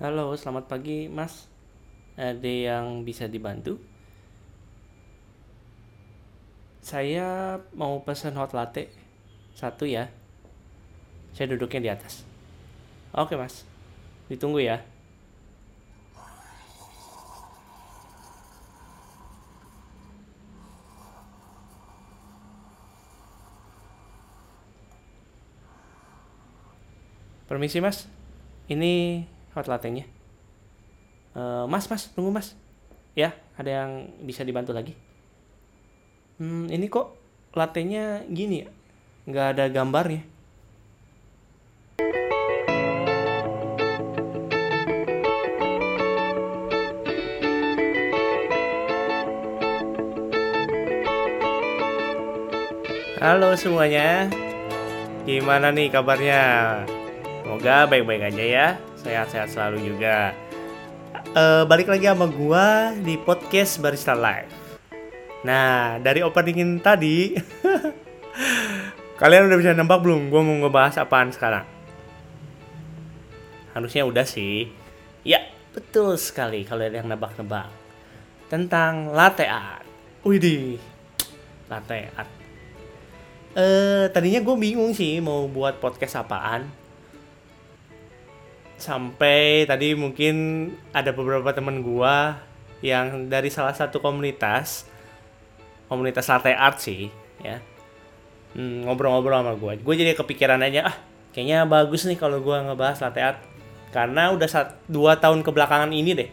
Halo, selamat pagi, Mas. Ada yang bisa dibantu? Saya mau pesan hot latte. Satu ya. Saya duduknya di atas. Oke, Mas. Ditunggu ya. Permisi, Mas. Ini hot latte-nya. Eh, mas, Mas, tunggu, Mas. Ya, ada yang bisa dibantu lagi? Hmm, ini kok latte-nya gini ya? Nggak ada gambarnya. Halo semuanya, gimana nih kabarnya? Semoga baik-baik aja ya, sehat-sehat selalu juga. Eh, balik lagi sama gua di podcast Barista Live. Nah, dari opening tadi, kalian udah bisa nebak belum? Gua mau ngebahas apaan sekarang? Harusnya udah sih. Ya, betul sekali kalau ada yang nebak-nebak tentang latte art. Widih, latte art. Eh, tadinya gue bingung sih mau buat podcast apaan. Sampai tadi mungkin ada beberapa temen gua yang dari salah satu komunitas, komunitas latte art sih, ya. Hmm, ngobrol-ngobrol sama gue. Gue jadi kepikiran aja, ah, kayaknya bagus nih kalau gua ngebahas latte art. Karena udah sat, dua tahun kebelakangan ini deh,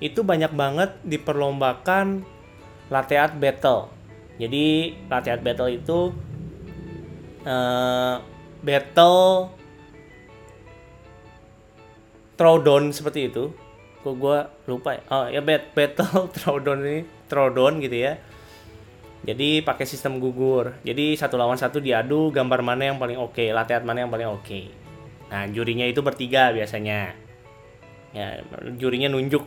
itu banyak banget diperlombakan latte art battle. Jadi latte art battle itu eh, battle throwdown seperti itu. Kok gue lupa ya? Oh ya bat battle throwdown ini throwdown gitu ya. Jadi pakai sistem gugur. Jadi satu lawan satu diadu gambar mana yang paling oke latihan mana yang paling oke. Nah jurinya itu bertiga biasanya. Ya jurinya nunjuk.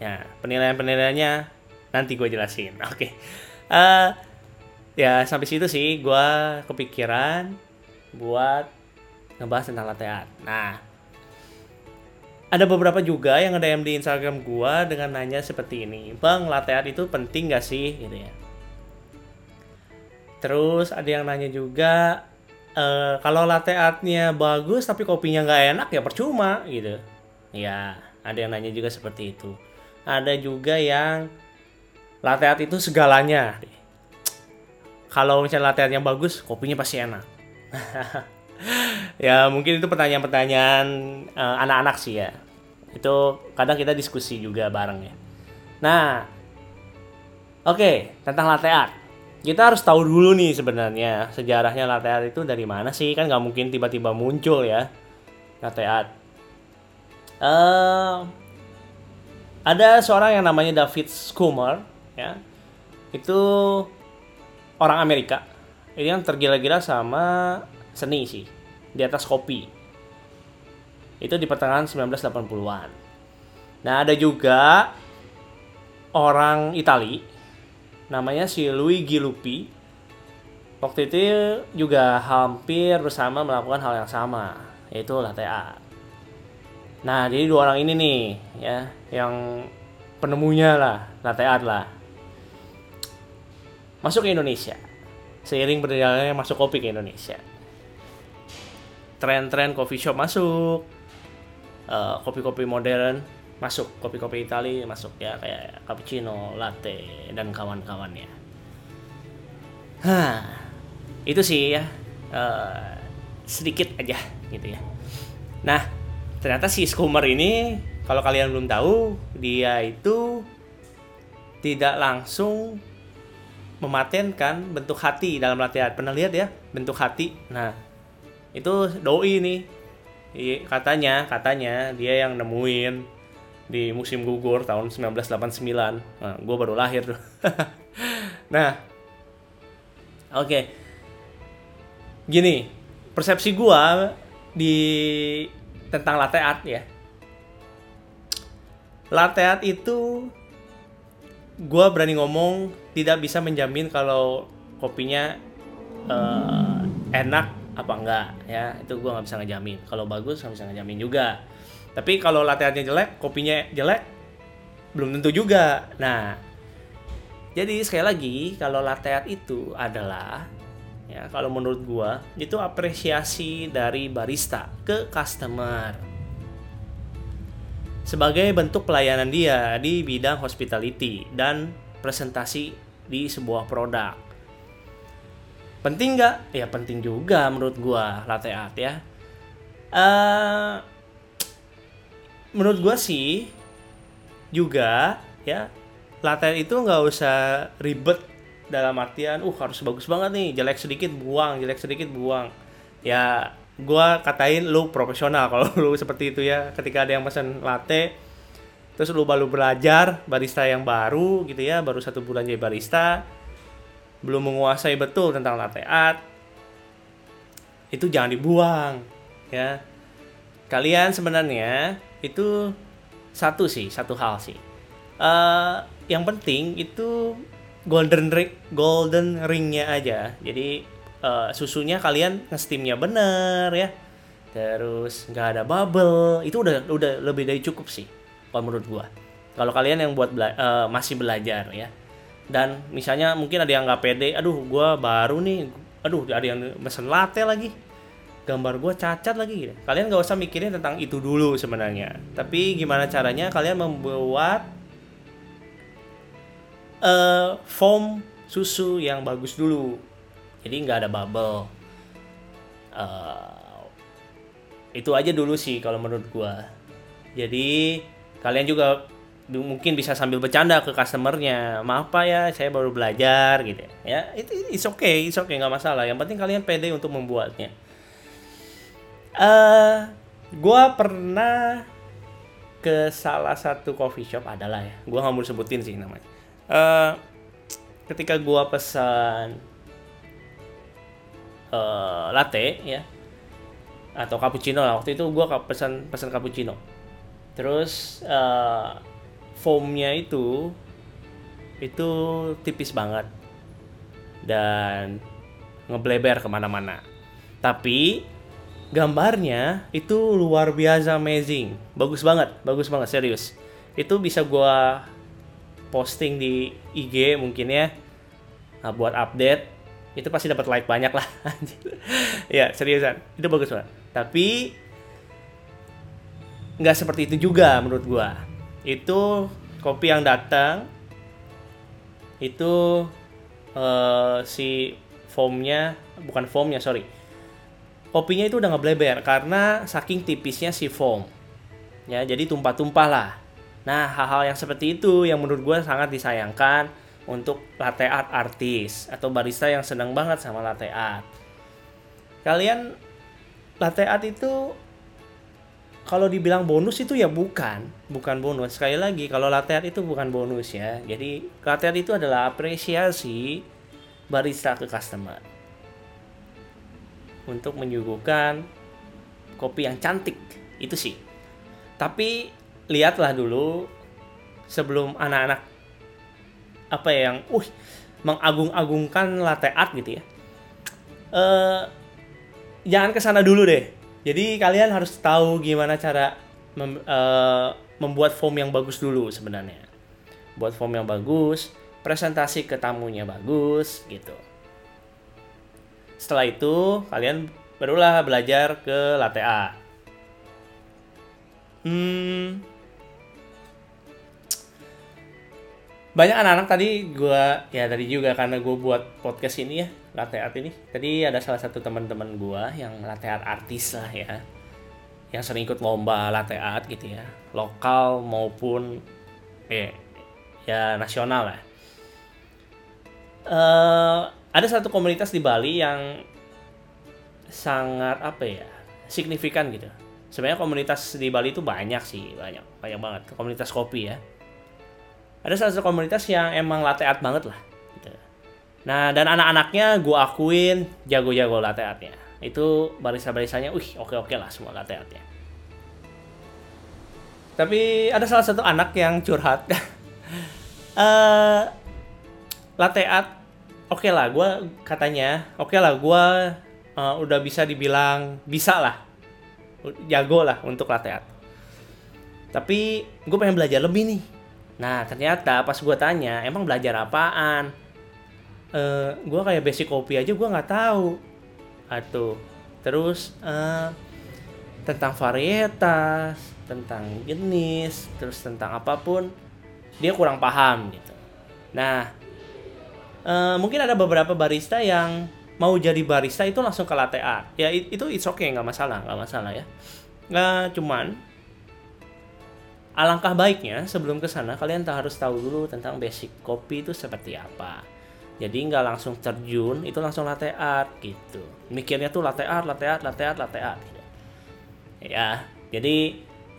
Ya penilaian penilaiannya nanti gue jelasin. Oke. Eh, ya sampai situ sih gue kepikiran buat ngebahas tentang latte art. Nah, ada beberapa juga yang ada di Instagram gua dengan nanya seperti ini, bang latte art itu penting gak sih, gitu ya. Terus ada yang nanya juga, eh, kalau latte artnya bagus tapi kopinya nggak enak ya percuma, gitu. Ya, ada yang nanya juga seperti itu. Ada juga yang latte art itu segalanya. Kalau misalnya latte art yang bagus, kopinya pasti enak. ya mungkin itu pertanyaan-pertanyaan eh, anak-anak sih ya. Itu kadang kita diskusi juga bareng ya. Nah, oke tentang latte art. Kita harus tahu dulu nih sebenarnya sejarahnya latte art itu dari mana sih? Kan nggak mungkin tiba-tiba muncul ya latte art. Eh, ada seorang yang namanya David Schummer ya itu orang Amerika ini yang tergila-gila sama seni sih di atas kopi itu di pertengahan 1980-an nah ada juga orang Itali namanya si Luigi Lupi. Waktu itu juga hampir bersama melakukan hal yang sama yaitu latte art. Nah jadi dua orang ini nih ya yang penemunya lah latte art lah. Masuk ke Indonesia. Seiring berjalannya masuk kopi ke Indonesia. Tren-tren coffee shop masuk eh, kopi-kopi modern masuk kopi-kopi Itali masuk ya kayak cappuccino latte dan kawan-kawannya Hah, itu sih ya eh, sedikit aja gitu ya nah ternyata si Skummer ini kalau kalian belum tahu dia itu tidak langsung mematenkan bentuk hati dalam latihan. Pernah lihat ya bentuk hati? Nah, itu doi nih. I- Katanya, katanya dia yang nemuin di musim gugur tahun 1989. Nah, gue baru lahir nah, oke. Gini, persepsi gua di tentang latte art ya. Latte art itu gue berani ngomong tidak bisa menjamin kalau kopinya eh, enak apa enggak ya itu gue nggak bisa ngejamin kalau bagus nggak bisa ngejamin juga Tapi kalau latte artnya jelek, kopinya jelek, belum tentu juga. Nah, jadi sekali lagi kalau latte art itu adalah ya kalau menurut gua itu apresiasi dari barista ke customer sebagai bentuk pelayanan dia di bidang hospitality dan presentasi di sebuah produk. Penting nggak? Ya penting juga menurut gua latte art ya. Uh, menurut gua sih juga ya latte itu nggak usah ribet dalam artian uh harus bagus banget nih jelek sedikit buang jelek sedikit buang ya gua katain lu profesional kalau lu seperti itu ya ketika ada yang pesan latte terus lu baru belajar barista yang baru gitu ya baru satu bulan jadi barista belum menguasai betul tentang latte art itu jangan dibuang ya. Kalian sebenarnya itu satu sih satu hal sih. Uh, yang penting itu golden ring golden ringnya aja. Jadi uh, susunya kalian ngestimnya bener ya. Terus nggak ada bubble itu udah udah lebih dari cukup sih kalau menurut gua. Kalau kalian yang buat bela uh, masih belajar ya dan misalnya mungkin ada yang nggak pede aduh gua baru nih aduh ada yang mesen latte lagi gambar gue cacat lagi gitu. kalian nggak usah mikirin tentang itu dulu sebenarnya. Tapi gimana caranya kalian membuat uh, foam susu yang bagus dulu. Jadi nggak ada bubble. Uh, itu aja dulu sih kalau menurut gua. Jadi kalian juga mungkin bisa sambil bercanda ke customernya. Maaf pak ya saya baru belajar gitu ya. Itu is okay is okay nggak masalah. Yang penting kalian pede untuk membuatnya. Uh, gua pernah ke salah satu coffee shop adalah ya gua nggak mau sebutin sih namanya. Uh, ketika gua pesan uh, latte ya atau cappuccino lah. Waktu itu gua pesan pesan cappuccino. Terus uh, foamnya itu itu tipis banget. Dan ngebleber ke mana-mana. Tapi gambarnya itu luar biasa amazing. Bagus banget bagus banget serius. Itu bisa gua posting di IG mungkin ya. Nah, buat update itu pasti dapat like banyak lah. Ya seriusan. Itu bagus banget. Tapi nggak seperti itu juga menurut gua itu kopi yang datang. Itu uh, si foamnya bukan foamnya sorry. Kopinya itu udah nggak bleber karena saking tipisnya si foam. Ya jadi tumpah-tumpah lah. Nah, hal-hal yang seperti itu yang menurut gue sangat disayangkan untuk latte art artis atau barista yang senang banget sama latte art. Kalian latte art itu kalau dibilang bonus itu ya bukan, bukan bonus. Sekali lagi kalau latte art itu bukan bonus ya. Jadi latte art itu adalah apresiasi barista ke customer untuk menyuguhkan kopi yang cantik itu sih. Tapi lihatlah dulu sebelum anak-anak apa ya yang uh mengagung-agungkan latte art gitu ya. Uh, jangan ke sana dulu deh. Jadi kalian harus tahu gimana cara mem, uh, membuat foam yang bagus dulu sebenarnya. Buat foam yang bagus, presentasi ke tamunya bagus gitu. Setelah itu kalian barulah belajar ke latte art. Hmm, banyak anak-anak tadi gue ya tadi juga karena gue buat podcast ini ya latte art ini. Tadi ada salah satu teman-teman gue yang latte art artis lah ya. Yang sering ikut lomba latte art gitu ya. Lokal maupun eh ya nasional lah. Uh, ada satu komunitas di Bali yang sangat apa ya signifikan gitu. Sebenarnya komunitas di Bali itu banyak sih banyak banyak banget. Komunitas kopi ya. Ada salah satu komunitas yang emang latte art banget lah. Nah dan anak-anaknya gue akuin jago-jago latte artnya itu barista-baristanya wih oke-oke lah semua latte artnya tapi ada salah satu anak yang curhat. Uh, latte art oke okay lah gue katanya oke okay lah gue uh, udah bisa dibilang bisa lah. Jago lah untuk latte art tapi gue pengen belajar lebih nih. Nah ternyata pas gue tanya emang belajar apaan eh gue kayak basic kopi aja gue nggak tahu. Atau terus eh, tentang varietas tentang jenis terus tentang apa pun dia kurang paham gitu. Nah eh, mungkin ada beberapa barista yang mau jadi barista itu langsung ke latte art. Ya it- itu it's okay nggak masalah nggak masalah ya. Nggak cuman alangkah baiknya sebelum ke sana kalian harus tahu dulu tentang basic kopi itu seperti apa jadi nggak langsung terjun itu langsung latte art gitu. Mikirnya tuh latte art latte art latte art latte art. Gitu. ya jadi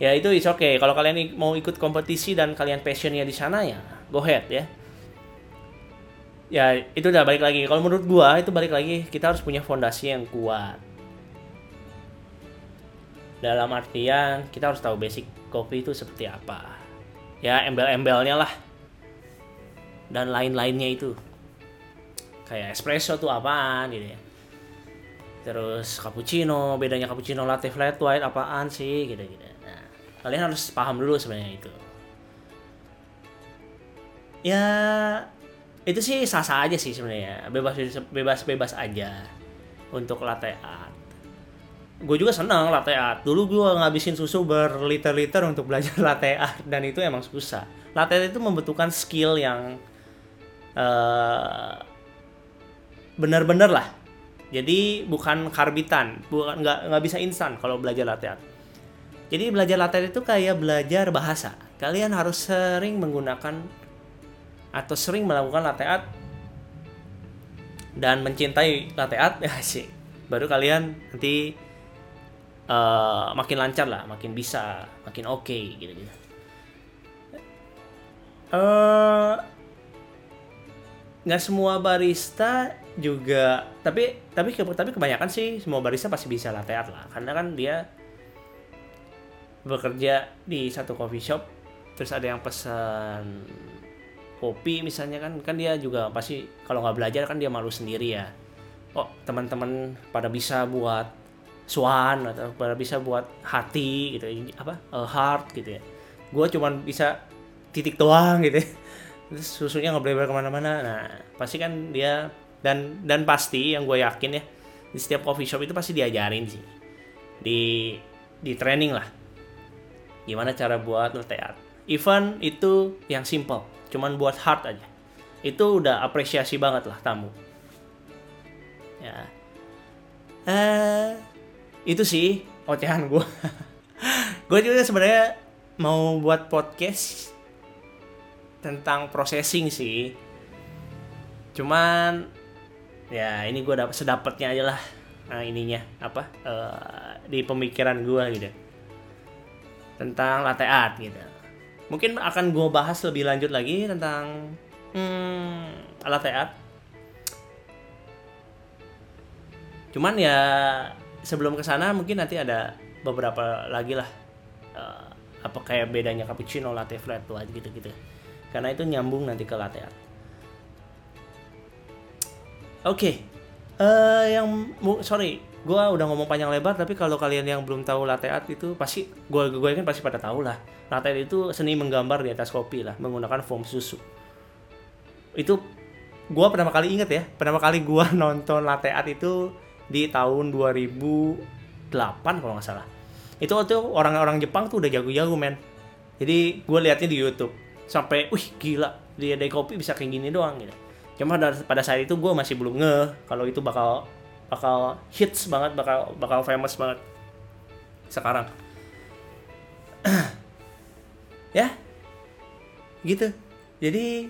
ya itu is okay. Kalau kalian mau ikut kompetisi dan kalian passionnya di sana ya go ahead ya. Ya itu udah balik lagi. Kalau menurut gua itu balik lagi. Kita harus punya fondasi yang kuat. Dalam artian kita harus tahu basic kopi itu seperti apa. Ya embel-embelnya lah. Dan lain-lainnya itu kayak espresso tuh apaan gitu ya. Terus cappuccino bedanya cappuccino latte flat white apaan sih gitu gitu. Nah, kalian harus paham dulu sebenarnya itu. Ya itu sih sah-sah aja sih sebenarnya. Bebas bebas bebas aja untuk latte art. Gue juga senang latte art. Dulu gue ngabisin susu berliter-liter untuk belajar latte art dan itu emang susah. Latte art itu membutuhkan skill yang eh, bener-bener lah. Jadi bukan karbitan bukan nggak nggak bisa instan kalau belajar latte art jadi belajar latte art itu kayak belajar bahasa. Kalian harus sering menggunakan atau sering melakukan latte art dan mencintai latte art ya sih baru kalian nanti eh, makin lancar lah makin bisa makin oke gitu gitu eh nggak semua barista juga tapi tapi tapi kebanyakan sih semua barista pasti bisa latte art lah. Karena kan dia bekerja di satu coffee shop terus ada yang pesan kopi misalnya kan kan dia juga pasti kalau nggak belajar kan dia malu sendiri ya. Oh teman-teman pada bisa buat swan atau pada bisa buat hati gitu apa eh, heart gitu ya. Gue cuman bisa titik doang gitu ya. terus susunya nggak boleh ke mana-mana nah pasti kan dia dan dan pasti yang gue yakin ya di setiap coffee shop itu pasti diajarin sih. Di di training lah. Gimana cara buat latte art. Even itu yang simple cuman buat hard aja. Itu udah apresiasi banget lah tamu. Ya. Eh itu sih ocehan gue gue juga sebenarnya mau buat podcast tentang processing sih. Cuman ya ini gue dapat sedapatnya aja lah nah, ininya apa eh, di pemikiran gue gitu. Tentang latte art gitu. Mungkin akan gue bahas lebih lanjut lagi tentang hmm, latte art. Cuman ya sebelum ke sana mungkin nanti ada beberapa lagi lah eh, apa kayak bedanya cappuccino latte flat white gitu gitu karena itu nyambung nanti ke latte art oke. Eh yang sorry gue udah ngomong panjang lebar tapi kalau kalian yang belum tahu latte art itu pasti gue gue kan pasti pada tahu lah. Latte art itu seni menggambar di atas kopi lah menggunakan foam susu. Itu gue pertama kali inget ya pertama kali gue nonton latte art itu di tahun 2008 kalau nggak salah. Itu waktu orang-orang Jepang tuh udah jago-jago men. Jadi gue liatnya di YouTube. Sampai wih gila dia dari kopi bisa kayak gini doang gitu cuma pada, saat itu gue masih belum nge kalau itu bakal bakal hits banget bakal bakal famous banget. Sekarang. Ya. Gitu. Jadi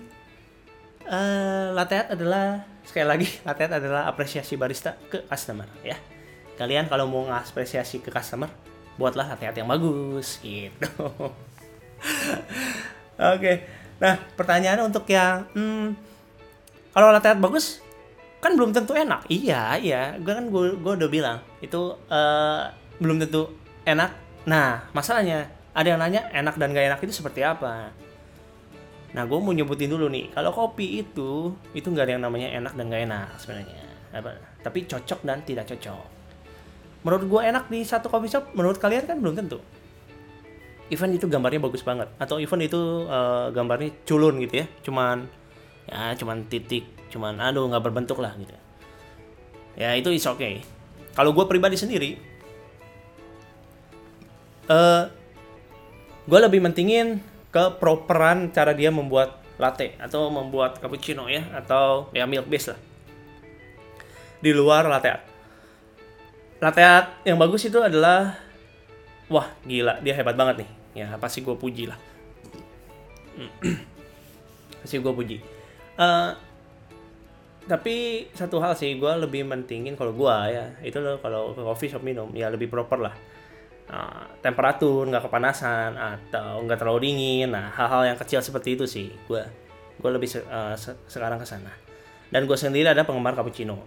eh latte art adalah sekali lagi latte art adalah apresiasi barista ke customer ya. Kalian kalau mau ngapresiasi ke customer buatlah latte art yang bagus gitu. Oke. Nah pertanyaan untuk yang hmm, kalau latte art bagus kan belum tentu enak. Iya iya. Gue kan gue gue udah bilang itu eh, belum tentu enak. Nah masalahnya ada yang nanya enak dan gak enak itu seperti apa? Nah, gue mau nyebutin dulu nih, kalau kopi itu itu nggak ada yang namanya enak dan nggak enak sebenarnya. Tapi cocok dan tidak cocok. Menurut gue enak di satu coffee shop, menurut kalian kan belum tentu. event itu gambarnya bagus banget. Atau event itu uh, gambarnya culun gitu ya. Cuman ya cuman titik cuman aduh nggak berbentuk lah gitu. Ya itu is okay. Kalau gue pribadi sendiri uh, gue lebih mentingin ke properan cara dia membuat latte atau membuat cappuccino ya atau ya milk base lah. Di luar latte art. Latte art yang bagus itu adalah wah gila dia hebat banget nih. Ya pasti gue puji lah. Pasti gue puji uh, tapi satu hal sih gue lebih mentingin kalau gue ya itu loh kalau ke coffee shop minum ya lebih proper lah. Uh, temperatur nggak kepanasan atau nggak terlalu dingin nah hal-hal yang kecil seperti itu sih gue gue lebih uh, se sekarang ke sana. Dan gue sendiri ada penggemar cappuccino.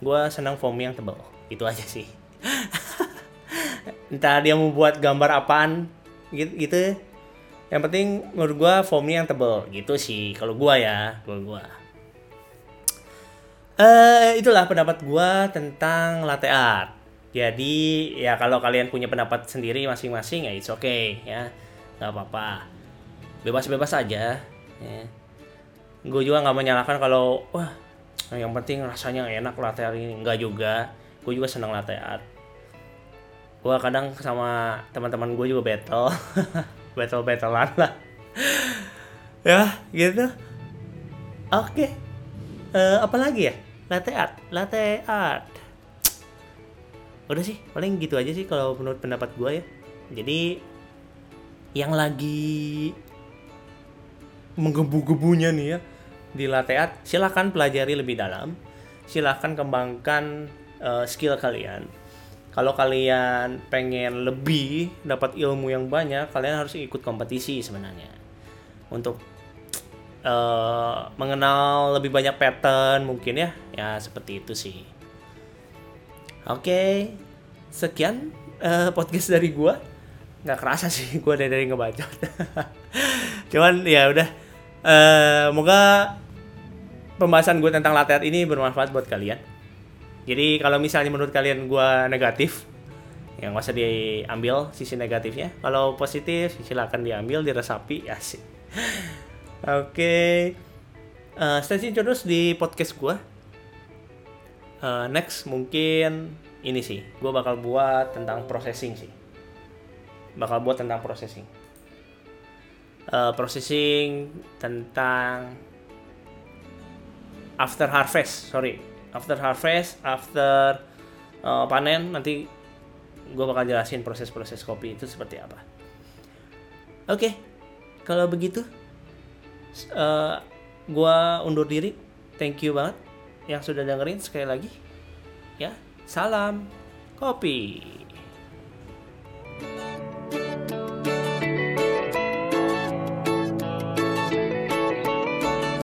Gue senang foam yang tebal itu aja sih. Entah dia mau buat gambar apaan gitu, gitu yang penting menurut gue foamnya yang tebel. Gitu sih kalau gue ya kalau gue uh, itulah pendapat gue tentang latte art. Jadi ya kalau kalian punya pendapat sendiri masing-masing ya it's okay ya. Nggak apa-apa. Bebas-bebas aja ya. gue juga nggak menyalahkan kalau wah yang penting rasanya enak latte art ini. Nggak juga. Gue juga senang latte art. Gue kadang sama teman-teman gue juga battle battle battlean lah. Ya gitu. Oke. Okay. uh, eh, apa ya? Latte art. Latte art. Udah sih paling gitu aja sih kalau menurut pendapat gue ya. Jadi yang lagi menggebu-gebunya nih ya di latte art silahkan pelajari lebih dalam. Silahkan kembangkan uh, skill kalian kalau kalian pengen lebih dapat ilmu yang banyak kalian harus ikut kompetisi sebenarnya. Untuk uh, mengenal lebih banyak pattern mungkin ya. Ya seperti itu sih. Oke okay. sekian uh, podcast dari gua. Nggak kerasa sih gua dari dari ngebacot. Cuman ya udah. Uh, semoga pembahasan gue tentang latihan ini bermanfaat buat kalian jadi kalau misalnya menurut kalian gue negatif, ya nggak usah diambil sisi negatifnya. Kalau positif silakan diambil, diresapi, ya sih. Oke, okay. uh, stay tune terus di podcast gue. Uh, next mungkin ini sih, gue bakal buat tentang processing sih. Bakal buat tentang processing. Uh, processing tentang after harvest, sorry after harvest after uh, panen nanti gue bakal jelasin proses-proses kopi itu seperti apa. Oke okay, kalau begitu uh, gue undur diri. Thank you banget yang sudah dengerin sekali lagi. Ya salam kopi